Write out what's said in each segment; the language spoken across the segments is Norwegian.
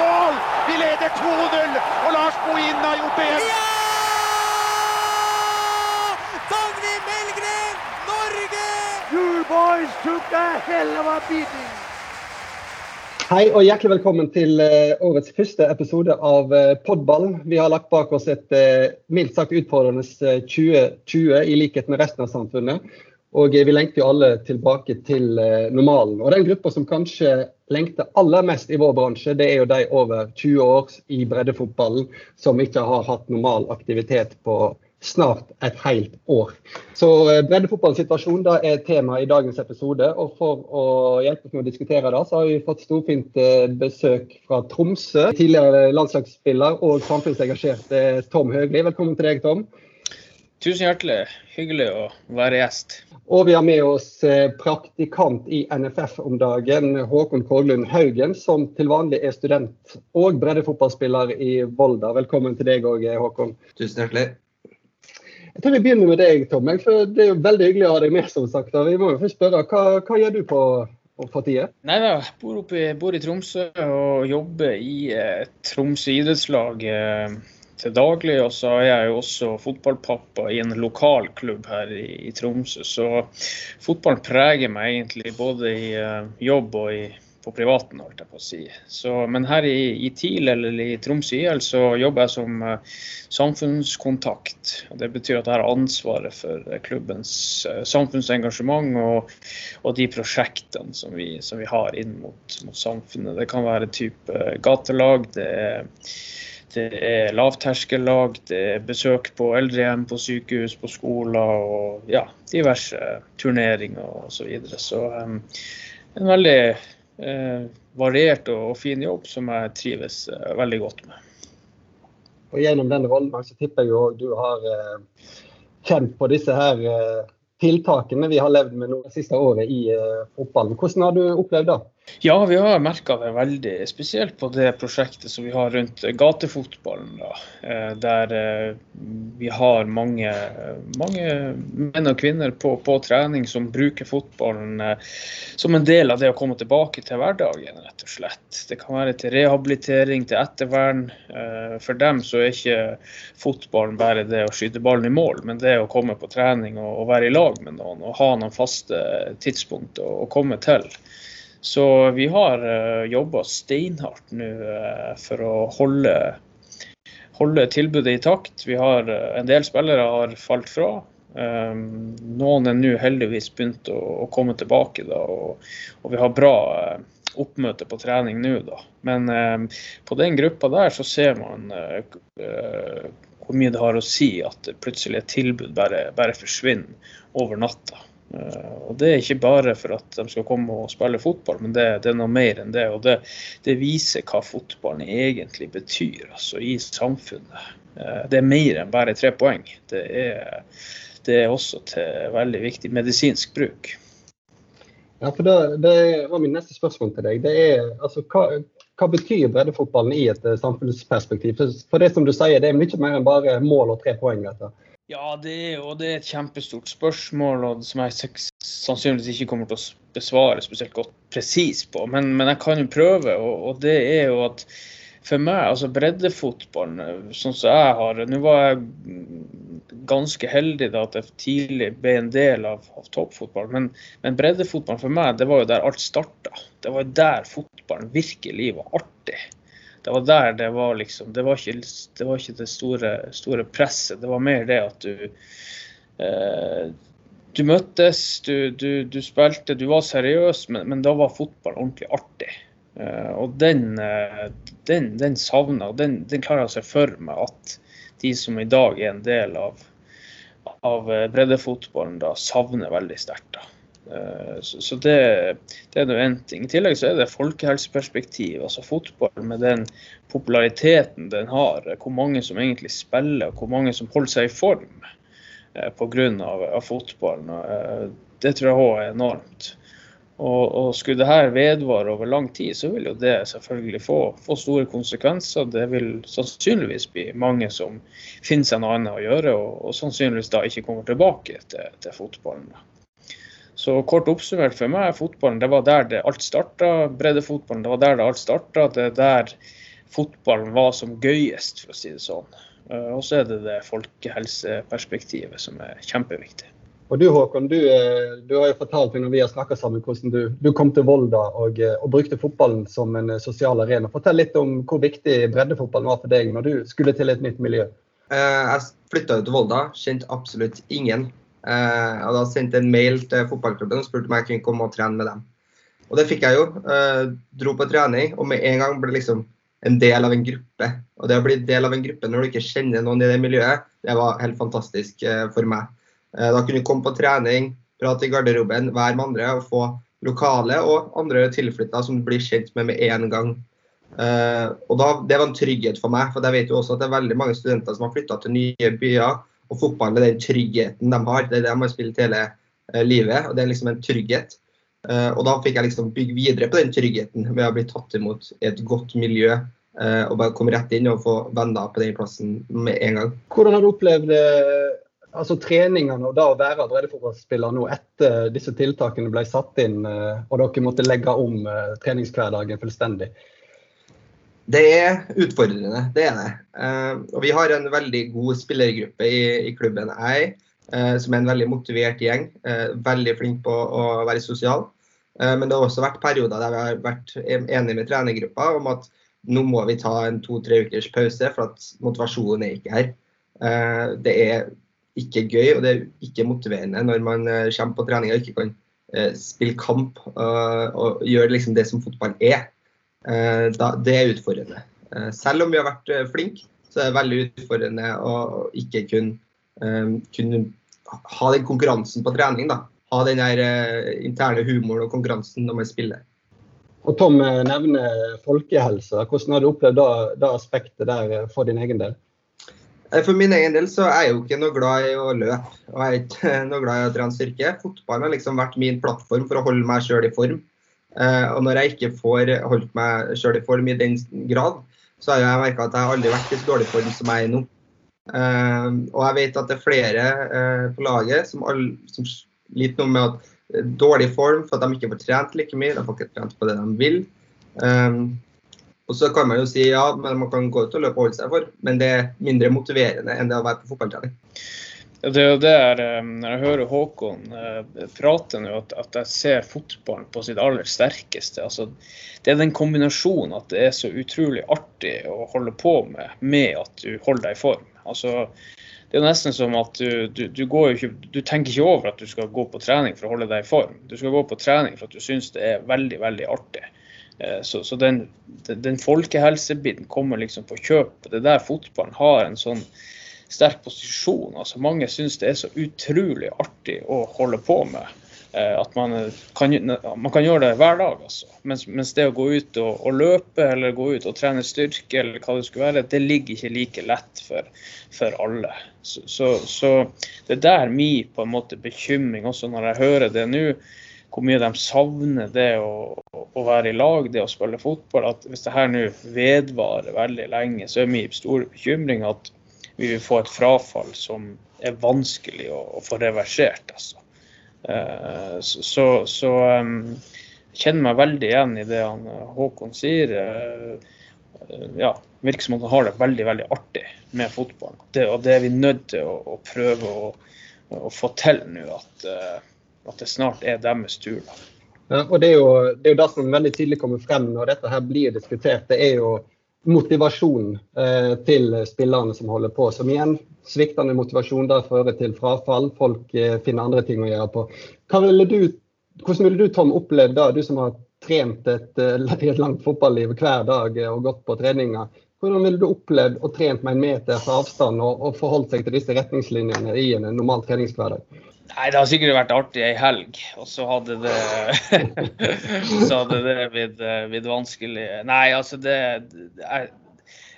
mål! Vi leder 2-0, og Lars Bohinen har gjort det igjen. Ja! Dagny Melgren, Norge! You boys took a hell of a beating. Hei og hjertelig velkommen til eh, årets første episode av Podball. Vi har lagt bak oss et uh, mildt sagt utfordrende 2020 i likhet med resten av samfunnet. Og vi lengter jo alle tilbake til normalen. Og den gruppa som kanskje lengter aller mest i vår bransje, det er jo de over 20 år i breddefotballen som ikke har hatt normal aktivitet på snart et helt år. Så eh, breddefotballens situasjon er tema i dagens episode. og For å hjelpe oss med å diskutere det, så har vi fått storfint eh, besøk fra Tromsø. Tidligere landslagsspiller og samfunnsengasjerte Tom Høgli. Velkommen til deg, Tom. Tusen hjertelig. Hyggelig å være gjest. Og vi har med oss eh, praktikant i NFF om dagen, Håkon Korglund Haugen, som til vanlig er student og breddefotballspiller i Volda. Velkommen til deg òg, Håkon. Tusen hjertelig. Jeg tror vi begynner med deg, Tom. For det er jo veldig hyggelig å ha deg med. som sagt. Vi må jo først spørre, Hva, hva gjør du på, partiet? tida? Nei da, jeg bor, oppe, bor i Tromsø og jobber i eh, Tromsø idrettslag eh, til daglig. Og så er jeg jo også fotballpappa i en lokal klubb her i, i Tromsø. Så fotballen preger meg egentlig både i uh, jobb og i på privaten, holdt jeg på å si. Så, men her i, i TIL eller i Tromsø IL så jobber jeg som uh, samfunnskontakt. og Det betyr at jeg har ansvaret for uh, klubbens uh, samfunnsengasjement og, og, de prosjektene som vi, som vi har inn mot, mot, samfunnet. Det kan være type gatelag. det er det er lavterskellag, det er besøk på eldrehjem, på sykehus, på skoler og ja, diverse turneringer osv. Så, videre. så um, en veldig uh, variert og, fin jobb som jeg trives uh, veldig godt med. Og Gjennom den rollen så tipper jeg jo du har uh, kjent på disse her tiltakene vi har levd med det siste året i fotballen. Hvordan har du opplevd det? Ja, vi har merka det veldig, spesielt på det prosjektet som vi har rundt gatefotballen. Da, eh, der eh, vi har mange, mange menn og kvinner på, på, trening som bruker fotballen eh, som en del av det å komme tilbake til hverdagen, rett og slett. Det kan være til rehabilitering, til ettervern. For dem så er ikke fotballen bare det å skyte ballen i mål, men det å komme på trening og, være i lag med noen og ha noen faste tidspunkt å komme til. Så vi har eh, jobba steinhardt nå uh, for å holde, holde, tilbudet i takt. Vi har uh, En del spillere har falt fra. Noen er nå heldigvis begynt å, å komme tilbake, da, og, og, vi har bra oppmøte på trening nå. Da. Men um, på den gruppa der så ser man hvor mye det har å si at plutselig et tilbud bare, bare forsvinner over natta. Eh, og Det er ikke bare for at de skal komme og spille fotball, men det, det er noe mer enn det. og det, det, viser hva fotballen egentlig betyr altså, i samfunnet. Eh, det er mer enn bare tre poeng. Det er, det er også til veldig viktig medisinsk bruk. Ja, for det, det var min neste spørsmål til deg. Det er, altså, hva, hva betyr breddefotballen i et eh, samfunnsperspektiv? For, det som du sier, det er mye mer enn bare mål og tre poeng. Dette. Ja, det er, jo det er et kjempestort spørsmål og som jeg sannsynligvis ikke kommer til å besvare spesielt godt presis på. Men, men, jeg kan jo prøve, og, og, det er jo at for meg, altså breddefotballen, sånn som jeg har Nå var jeg ganske heldig da at jeg tidlig ble en del av, av toppfotball, men, men breddefotballen for meg, det var jo der alt starta. Det var jo der fotballen virkelig var artig det var der det var liksom Det var ikke det, var ikke det store, store, presset. Det var mer det at du eh, Du møttes, du, du, du, spilte, du var seriøs, men, men da var fotball ordentlig artig. Eh, og den, eh, den, den savna, og den, den klarer jeg å se for meg at de som i dag er en del av, av eh, breddefotballen, da savner veldig sterkt. da. Eh, så det, det er én ting. I tillegg så er det folkehelseperspektiv. Altså fotball med den populariteten den har, hvor mange som egentlig spiller, og hvor mange som holder seg i form eh, pga. Fotballen. Eh, det tror jeg òg er enormt. Og, og, skulle det her vedvare over lang tid, så vil jo det selvfølgelig få, få, store konsekvenser. Det vil sannsynligvis bli mange som finner seg noe annet å gjøre, og, og sannsynligvis da ikke kommer tilbake til, til fotballen. Så kort oppsummert for meg, fotballen det var der det alt starta. Breddefotballen det var der det alt starta. Det er der fotballen var som gøyest, for å si det sånn. Eh, og så er det det folkehelseperspektivet som er kjempeviktig. Og du Håkon, du, eh, du har jo fortalt meg når vi har snakka sammen hvordan du, du, kom til Volda og, eh, og, brukte fotballen som en sosial arena. Fortell litt om hvor viktig breddefotballen var for deg når du skulle til et nytt miljø. Jeg flytta til Volda, kjente absolutt ingen. Jeg sendte jeg en mail til fotballklubben og spurte om jeg kunne komme og trene med dem. Og det fikk jeg jo. Dro på trening, og med en gang ble liksom en del av en gruppe. Og det å bli del av en gruppe når du ikke kjenner noen i det miljøet, det var helt fantastisk eh, for meg. Eh, da kunne du komme på trening, prate i garderoben, være med andre og få lokale og andre tilflytta som du blir kjent med med en gang. Eh, og da, Det var en trygghet for meg, for jeg vet jo også at det er veldig mange studenter som har flytta til nye byer. Og fotball er den tryggheten de har. Det er det de har spilt hele livet. og Det er liksom en trygghet. Uh, og da fikk jeg liksom bygge videre på den tryggheten ved å bli tatt imot i et godt miljø. Uh, og bare komme rett inn og få venner på den plassen med en gang. Hvordan har du opplevd altså treningene og da å være breddefotballspiller nå etter disse tiltakene ble satt inn og dere måtte legge om treningshverdagen fullstendig? Det er utfordrende, det er det. og vi har en veldig god spillergruppe i, i klubben jeg er Eh, som er en veldig motivert gjeng. Eh, veldig flink på å være sosial. Eh, men det har også vært perioder der vi har vært enige med trenergruppa om at nå må vi ta en to-tre ukers pause, for at motivasjonen er ikke her. Det er ikke gøy og det er ikke motiverende når man kommer på trening og ikke kan spille kamp og gjøre liksom det som fotball er. Det er utfordrende. Selv om vi har vært flinke, så er det veldig utfordrende å ikke kunne, kunne ha den konkurransen på trening. da. Ha den der uh, interne humoren og konkurransen når man spiller. Og Tom eh, nevner folkehelse. Hvordan har du opplevd det, aspektet der eh, for din egen del? For min egen del så er jeg jo ikke noe glad i å løpe. Og jeg er ikke noe glad i å trene styrke. Fotballen har liksom vært min plattform for å holde meg sjøl i form. Og når jeg ikke får holdt meg sjøl i form i den grad, så har jeg merka at jeg har aldri vært i så dårlig form som jeg er nå. Ehm, og jeg vet at det er flere eh, på laget som, all, som sliter med at eh, dårlig form for at de ikke får trent like mye. De får ikke trent på det de vil. Og så kan man jo si ja, men man kan gå ut og løpe og holde seg for, men det er mindre motiverende enn det å være på fotballtrening. Det er jo det eh, Når jeg hører Håkon prate nå, at, at, jeg ser fotballen på sitt aller sterkeste. altså Det er den kombinasjonen at det er så utrolig artig å holde på med, med at du holder deg i form. Altså, det er nesten som at du, du, du, ikke, du, tenker ikke over at du skal gå på trening for å holde deg i form. Du skal gå på trening for at du syns det er veldig, veldig artig. Eh, så, så den, den folkehelsebiten kommer liksom på kjøpet. Det er der fotballen har en sånn sterk posisjon. Altså, mange syns det er så utrolig artig å holde på med. Eh, at man kan, man kan, gjøre det hver dag. Altså. Mens, mens, det å gå ut og, og, løpe eller gå ut og trene styrke, eller hva det skulle være, det ligger ikke like lett for, for alle. Så, så, så, det er der min på en måte bekymring også når jeg hører det nå, hvor mye de savner det å, å, være i lag, det å spille fotball. at Hvis det her nå vedvarer veldig lenge, så er min store bekymring at vi vil få et frafall som er vanskelig å, å få reversert. altså. Eh, så, så um, jeg kjenner meg veldig igjen i det han eh, Håkon sier. Eh, ja, virker som han har det veldig veldig artig med fotballen. Det, og det er vi nødt til å, å prøve å, å, få til nå, at, at, det snart er deres tur. da. Ja, og det er, jo, det er jo det som veldig tydelig kommer frem når dette her blir diskutert. Det er jo motivasjon eh, til spillerne som holder på. Som igjen, sviktende motivasjon der fører til frafall. Folk eh, finner andre ting å gjøre på. Ville du, hvordan ville du Tom, opplevd det, du som har trent et, eh, et langt fotballiv hver dag eh, og gått på treninger. Hvordan ville du opplevd og trent med en meters avstand og, og forholdt seg til disse retningslinjene i en normal treningshverdag? Nei, det har sikkert vært artig ei helg, og så hadde det Så hadde det blitt, eh, blitt vanskelig. Nei, altså det, er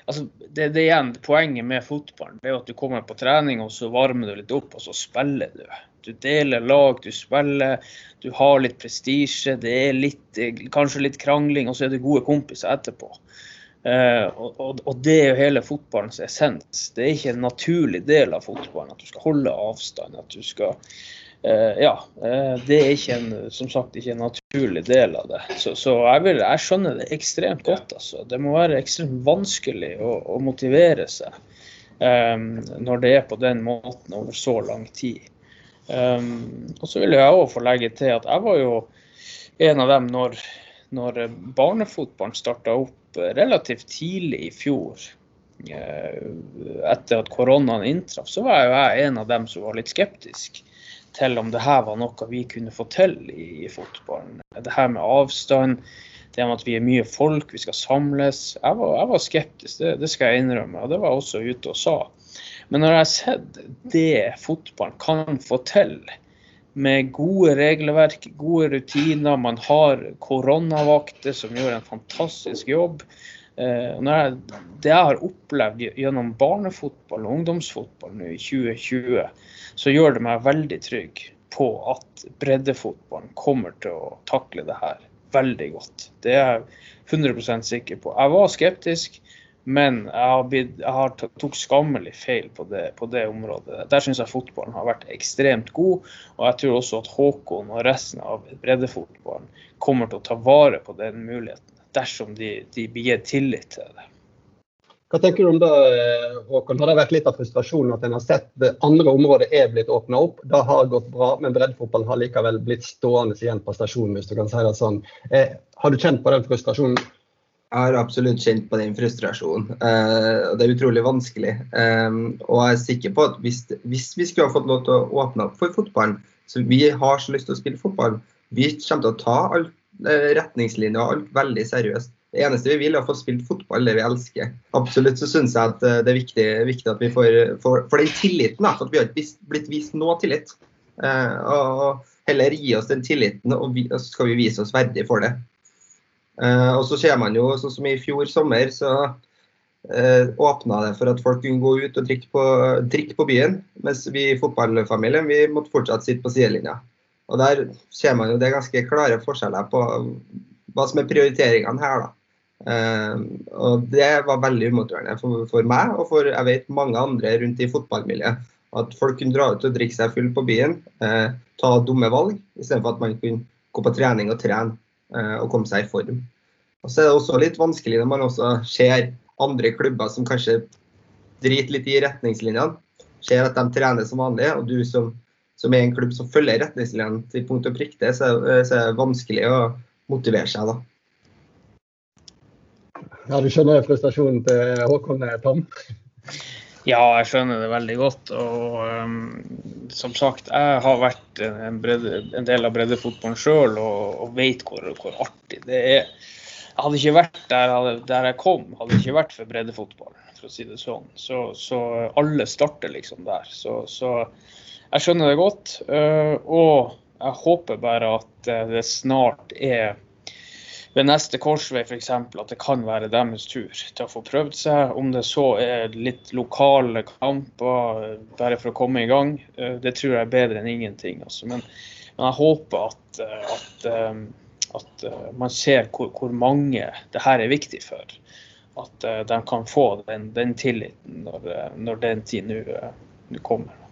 altså det, det igjen, Poenget med fotballen det er at du kommer på trening og så varmer du litt opp, og så spiller du. Du deler lag, du spiller, du har litt prestisje, det er litt, kanskje litt krangling, og så er det gode kompiser etterpå. Uh, og, og, det er jo hele fotballens essens. Det er ikke en naturlig del av fotballen at du skal holde avstand. At du skal uh, ja, Uh, det er ikke en, som sagt ikke en naturlig del av det. Så, så jeg, vil, jeg, skjønner det ekstremt godt. Altså. Det må være ekstremt vanskelig å, å motivere seg um, når det er på den måten over så lang tid. Um, og så vil jeg òg få legge til at jeg var jo en av dem når, når barnefotballen starta opp relativt tidlig i fjor. Eh, etter at koronaen inntraff, så var jeg en av dem som var litt skeptisk til om det her var noe vi kunne få til i fotballen. Det her med avstand, det med at vi er mye folk, vi skal samles. Jeg var, jeg var skeptisk, det, det, skal jeg innrømme, og det var jeg også ute og sa. Men når jeg har sett det fotballen kan få til, med gode regelverk, gode rutiner. Man har koronavakter som gjør en fantastisk jobb. Eh, jeg, det jeg har opplevd gjennom barnefotball og ungdomsfotball nå i 2020, så gjør det meg veldig trygg på at breddefotballen kommer til å takle det her veldig godt. Det er jeg 100% sikker på. Jeg var skeptisk, men jeg, har blitt, jeg har tok skammelig feil på det, på det området. Der syns jeg fotballen har vært ekstremt god. Og jeg tror også at Håkon og resten av breddefotballen kommer til å ta vare på den muligheten, dersom de, de blir gitt tillit til det. Hva tenker du om det, Håkon? Har det vært litt av frustrasjonen at en har sett andre områder er blitt åpna opp? Det har gått bra, men breddefotballen har likevel blitt stående igjen på stasjonen, hvis du kan si det sånn. Eh, har du kjent på den frustrasjonen? Jeg har absolutt kjent på den frustrasjonen. og det er utrolig vanskelig. Um, og jeg er sikker på at hvis, hvis, vi skulle ha fått lov til å åpne opp for fotballen, så vi har så lyst til å spille fotball, vi kommer til å ta all uh, retningslinjer og alt veldig seriøst. Det eneste vi vil, er å få spilt fotball, det vi elsker. Absolutt så syns jeg at det er viktig, viktig at vi får, får, for den tilliten, for vi har ikke blitt vist noe tillit. og heller gi oss den tilliten, og, vi, og så skal vi vise oss verdig for det. Uh, og så ser man jo, sånn som i fjor sommer, så eh, åpna det for at folk kunne gå ut og drikke på, drikke på byen. Mens vi i fotballfamilien vi måtte fortsatt sitte på sidelinja. Og der ser man jo det ganske klare forskjeller på hva som er prioriteringene her. da. Uh, og det var veldig umotiverende for, for, meg og for jeg vet mange andre rundt i fotballmiljøet. At folk kunne dra ut og drikke seg full på byen, uh, ta dumme valg, istedenfor at man kunne gå på trening og trene. Eh, og komme seg i form. Og så er det også litt vanskelig når man også ser andre klubber som kanskje driter litt i retningslinjene. Ser at de trener som vanlig, og du som, som er en klubb som følger retningslinjene til punkt og prikke, så, så er det vanskelig å motivere seg da. Ja, Du skjønner frustrasjonen til Håkon eh, Tom? Ja, jeg skjønner det veldig godt. Og um, som sagt, jeg har vært en, bredde, en del av breddefotballen sjøl og, og, vet hvor, hvor, artig det er. Jeg hadde ikke vært der, der, jeg kom, hadde ikke vært for breddefotball, for å si det sånn. Så, så alle starter liksom der. Så, så, jeg skjønner det godt. Uh, og jeg håper bare at det snart er ved neste korsvei f.eks. at det kan være deres tur til å få prøvd seg. Om det så er litt lokale kamper bare for å komme i gang, eh, det tror jeg er bedre enn ingenting. Altså. Men, men, jeg håper at, eh, at, eh, at man ser hvor, hvor, mange det her er viktig for. At de kan få den, den tilliten når, når den tid nå kommer.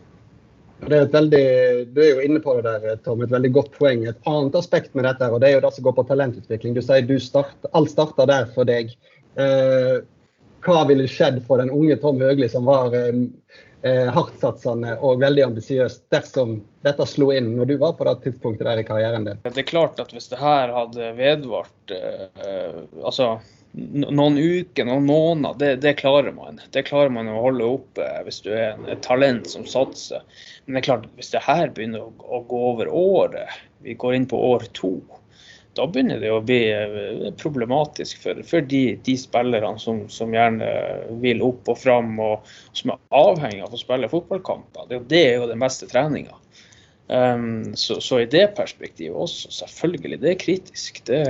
Det er, veldig, du er jo inne på det der, Tom, et veldig godt poeng. Et annet aspekt med dette, og det er jo det som går på talentutvikling. Du sier du start, alt starter der for deg. Eh, hva ville skjedd for den unge Tom Høgli, som var eh, eh, hardtsatsende og veldig ambisiøs, dersom dette slo inn når du var på det tidspunktet der i karrieren din? Det er klart at hvis det her hadde vedvart eh, altså noen uker, noen måneder, det, det, klarer man. Det klarer man å holde oppe hvis du er en, et talent som satser. Men det er klart, hvis det her begynner å, å, gå over året, vi går inn på år to, da begynner det å bli eh, problematisk for, for de, de, spillerne som, som, gjerne vil opp og fram, og som er avhengig av å spille fotballkamper. Det, det er jo den beste treninga. Um, så, så, i det perspektivet også, selvfølgelig, det er kritisk. Det,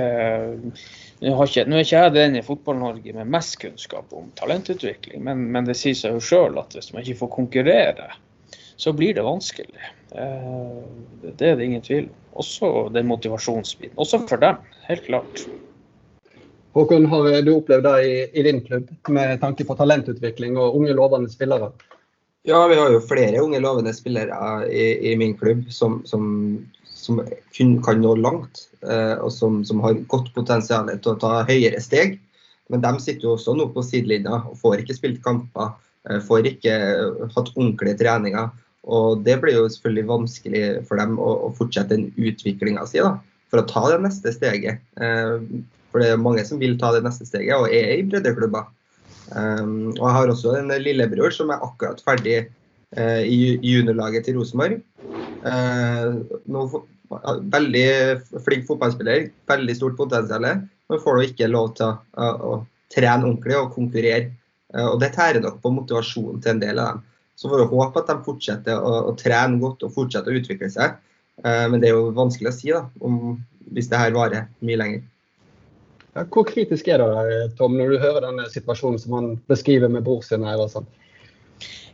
nå, ikke, nå er ikke jeg den i Fotball-Norge med mest kunnskap om talentutvikling, men, men det sier seg jo sjøl at hvis man ikke får konkurrere, så blir det vanskelig. Uh, det er det ingen tvil om. Også den motivasjonsbiten. Også for dem, helt klart. Håkon, har du opplevd det i, i din klubb med tanke på talentutvikling og unge, lovende spillere? Ja, vi har jo flere unge lovende spillere i, i min klubb som, som, som kun kan nå langt, eh, og som, som, har godt potensial til å ta høyere steg. Men de sitter jo også nå på sidelinja og får ikke spilt kamper, eh, får ikke hatt ordentlige treninger. Og det blir jo selvfølgelig vanskelig for dem å, å fortsette den utviklinga si for å ta det neste steget. Eh, for det er mange som vil ta det neste steget og er i breddeklubber. Og jeg har også en lillebror som er akkurat ferdig i juniorlaget til Rosenborg. Uh, veldig flink fotballspiller, veldig stort potensial, men får da ikke lov til å, å trene ordentlig og konkurrere. Uh, og det tærer nok på motivasjonen til en del av dem. Så får vi håpe at de fortsetter å, å, trene godt og fortsetter å utvikle seg. men det er jo vanskelig å si da, om, hvis det her varer mye lenger. Ja, hvor kritisk er det Tom, når du hører denne situasjonen som han beskriver med bror sin? her og sånn?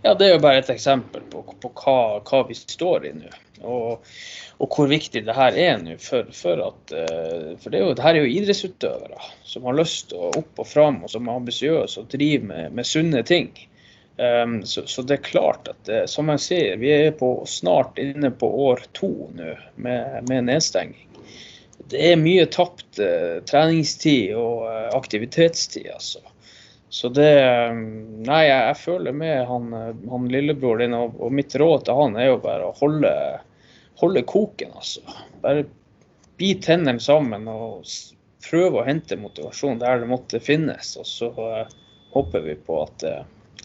Ja, Det er jo bare et eksempel på, på hva, hva, vi står i nå. Og, og, hvor viktig det her er nå. For, for, at, eh, for det, er jo, det her er jo idrettsutøvere som har lyst til å opp og fram, og som er ambisiøse og driver med, med sunne ting. Um, så, så, det er klart at det, som jeg sier, vi er på, snart inne på år to nå med, med nedstenging det er mye tapt eh, treningstid og eh, aktivitetstid, altså. Så det eh, Nei, jeg, jeg føler med han, han lillebror din, og, og, mitt råd til han er jo bare å holde, holde koken, altså. Bare bit hendene sammen og prøve å hente motivasjon der det måtte finnes. Og så uh, håper vi på at det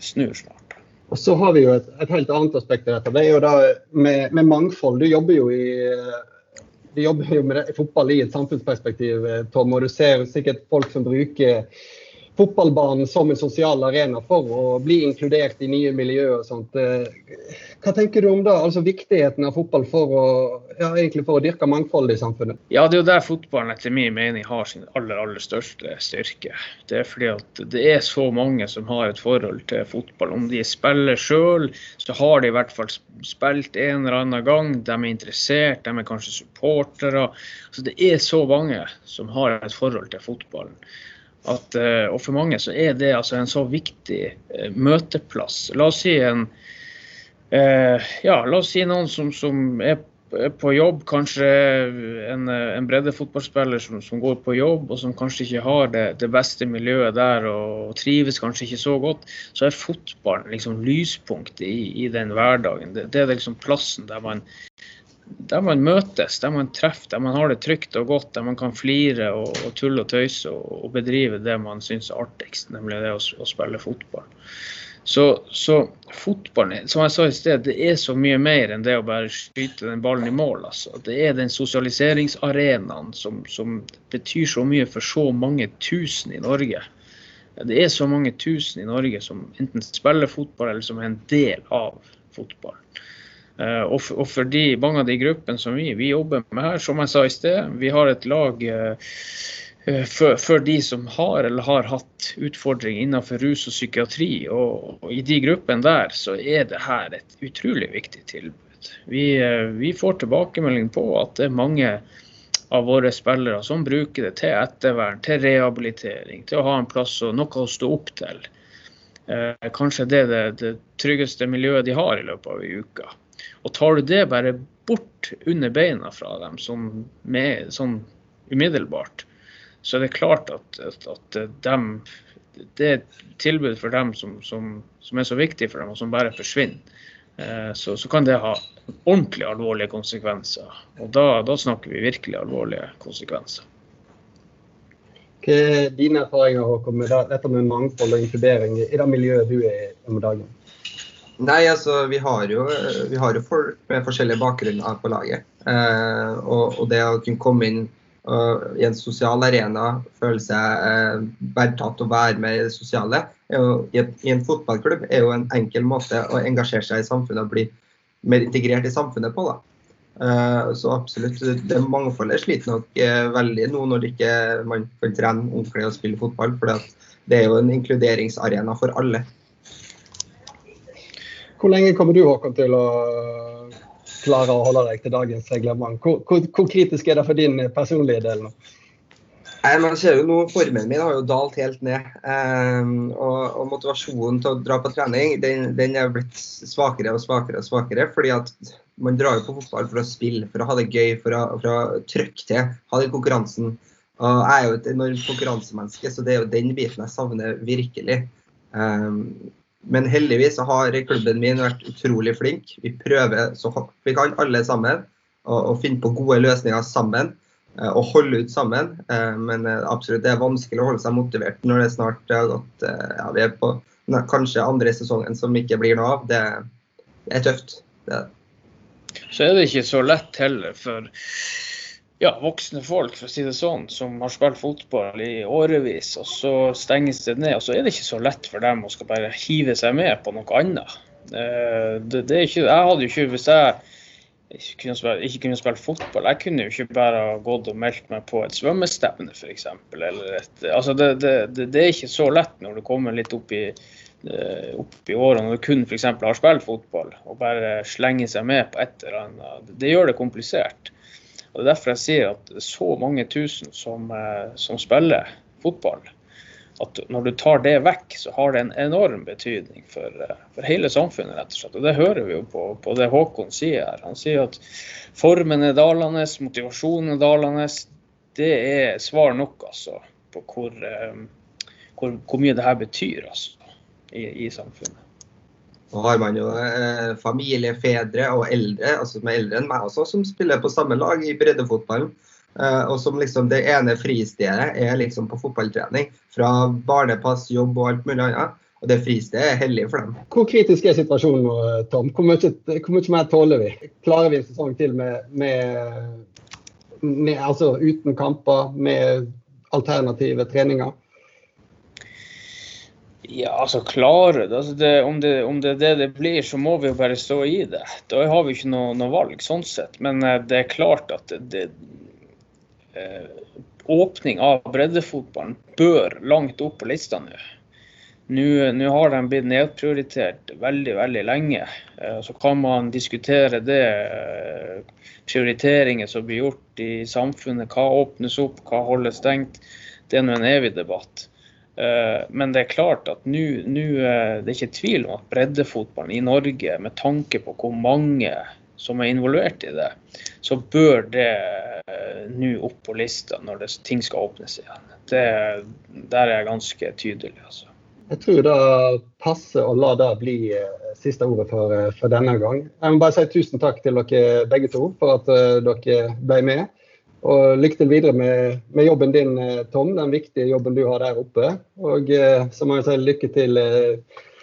snur snart. Og så har vi jo et, et helt annet aspekt av dette. Det er jo da med, med mangfold. Du jobber jo i vi jobber jo med det, fotball i et samfunnsperspektiv, eh, Tom. Og du ser sikkert folk som bruker fotballbanen som en sosial arena for å bli inkludert i nye miljøer og sånt. Eh, hva tenker du om det? Altså Viktigheten av fotball for å, ja, for å dyrke mangfold i samfunnet? Ja, Det er jo der fotballen etter min mening har sin aller aller største styrke. Det er fordi at det er så mange som har et forhold til fotball. Om de spiller sjøl, så har de i hvert fall spilt en eller annen gang. De er interessert, de er kanskje supportere. Så det er så mange som har et forhold til fotballen. At, eh, og for mange så er det altså en så viktig eh, møteplass. La oss si en eh, ja, la oss si noen som, som er på jobb, kanskje en, en breddefotballspiller som, som, går på jobb og som kanskje ikke har det, det beste miljøet der og, og, trives kanskje ikke så godt, så er fotballen liksom lyspunktet i, i den hverdagen. Det, det, er liksom plassen der man der man møtes, der man treffer, der man har det trygt og godt, der man kan flire og, og tulle og tøyse og, og, bedrive det man syns er artigst, nemlig det å, å spille fotball. Så, så fotballen, som jeg sa i sted, det er så mye mer enn det å bare skyte den ballen i mål. Altså. Det er den sosialiseringsarenaen som, som betyr så mye for så mange tusen i Norge. Det er så mange tusen i Norge som enten spiller fotball eller som er en del av fotball. Eh, og, for, de, mange av de gruppene som vi, vi jobber med her, som jeg sa i sted, vi har et lag eh, eh, for, for, de som har eller har hatt utfordringer innenfor rus og psykiatri. Og, og, i de gruppene der så er det her et utrolig viktig tilbud. Vi, vi får tilbakemelding på at det er mange av våre spillere som bruker det til ettervern, til rehabilitering, til å ha en plass og noe å stå opp til. Eh, kanskje det er det, det tryggeste miljøet de har i løpet av ei uke. Og tar du det bare bort under beina fra dem sånn, med, sånn umiddelbart, så er det klart at, at, at dem, det er et tilbud for dem som, som, som, er så viktig for dem, og som bare forsvinner. Eh, så, så, kan det ha ordentlig alvorlige konsekvenser. Og da, da snakker vi virkelig alvorlige konsekvenser. Hva er dine erfaringer Håkon, med dette med mangfold og inkludering i det miljøet du er i om dagen? Nei, altså vi har, jo, vi har jo folk med forskjellige bakgrunner på laget. Eh, og, og, det å kunne komme inn uh, i en sosial arena, føle seg eh, verdtatt og være med i det sosiale, jo, i, i, en fotballklubb er jo en enkel måte å engasjere seg i samfunnet og bli mer integrert i samfunnet på. da. Eh, så absolutt, det mangfoldet sliter nok eh, veldig nå når ikke man kan trene ordentlig og spille fotball. For det er jo en inkluderingsarena for alle. Hvor lenge kommer du Håkon, til å klare å holde deg til dagens reglement? Hvor, hvor, hvor kritisk er det for din personlige del nå? Nei, men ser jo nå, Formen min har jo dalt helt ned. Eh, og, og, motivasjonen til å dra på trening den, den, er blitt svakere og svakere. og svakere, fordi at Man drar jo på fotball for å spille, for å ha det gøy, for å, for å trykke til. Ha den konkurransen. Og Jeg er jo et enormt konkurransemenneske, så det er jo den biten jeg savner virkelig. Um, men heldigvis har klubben min vært utrolig flink. Vi prøver så hardt vi kan, alle sammen, å finne på gode løsninger sammen. Og holde ut sammen. Eh, men eh, absolutt, det er vanskelig å holde seg motivert når det snart har gått ja, Vi er på kanskje andre sesongen som ikke blir noe av. Det, er tøft. Det. Så er det ikke så lett heller for ja, voksne folk for å si det sånn, som har spilt fotball i årevis, og så stenges det ned. og Så er det ikke så lett for dem å skal bare hive seg med på noe annet. Det, det er ikke, jeg hadde jo ikke, Hvis jeg ikke kunne, spille, ikke kunne spille fotball. Jeg kunne jo ikke bare gått og meldt meg på et svømmestevne, f.eks. Altså det, det, det, det, er ikke så lett når du kommer litt opp i, eh, opp i årene og du kun f.eks. har spilt fotball, og bare slenger seg med på et eller annet. Det gjør det komplisert. Og Det er derfor jeg sier at så mange tusen som, eh, som spiller fotball at når du tar det vekk, så har det en enorm betydning for, eh, for hele samfunnet. rett og slett. Og Det hører vi jo på, på, det Håkon sier her. Han sier at formen er dalende, motivasjonen er dalende. Det er svar nok altså, på hvor, eh, hvor, hvor mye det her betyr altså, i, i samfunnet. Nå har man jo eh, familie, fedre og eldre, altså som er eldre enn meg også, som spiller på samme lag i breddefotballen. Eh, og som liksom det ene fristedet er liksom på fotballtrening. Fra barnepass, jobb og alt mulig annet. Og det fristedet er hellig for dem. Hvor kritisk er situasjonen nå, Tom? Hvor mye, hvor mye mer tåler vi? Klarer vi en sesong til med, med, med altså uten kamper, med alternative treninger? Ja, altså klare. Altså det, om, det, om, er det det blir, så må vi jo bare stå i det. Da har vi ikke noe, noe valg sånn sett. Men eh, det er klart at det, Eh, åpning av breddefotballen bør langt opp på lista nå. Nå har de blitt nedprioritert veldig veldig lenge. Eh, så kan man diskutere det. Eh, prioriteringer som blir gjort i samfunnet. Hva åpnes opp, hva holdes stengt. Det er nå en evig debatt. Men det er klart at nå det er ikke tvil om at breddefotballen i Norge, med tanke på hvor mange som er involvert i det, så bør det eh, nå opp på lista når det, ting skal åpnes igjen. Det, der er jeg ganske tydelig. altså. Jeg tror det passer å la det bli eh, siste ordet for, eh, for, denne gang. Jeg må bare si tusen takk til dere begge to for at dere ble med. Og lykke til videre med, med, jobben din, Tom, den viktige jobben du har der oppe. Og så må jeg si lykke til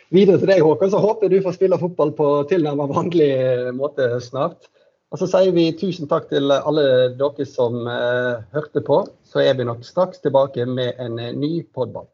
videre til deg, Håkon. Så håper jeg du får spille fotball på tilnærmet vanlig måte snart. Og så sier vi tusen takk til alle dere som hørte på. Så er vi nok straks tilbake med en ny podball.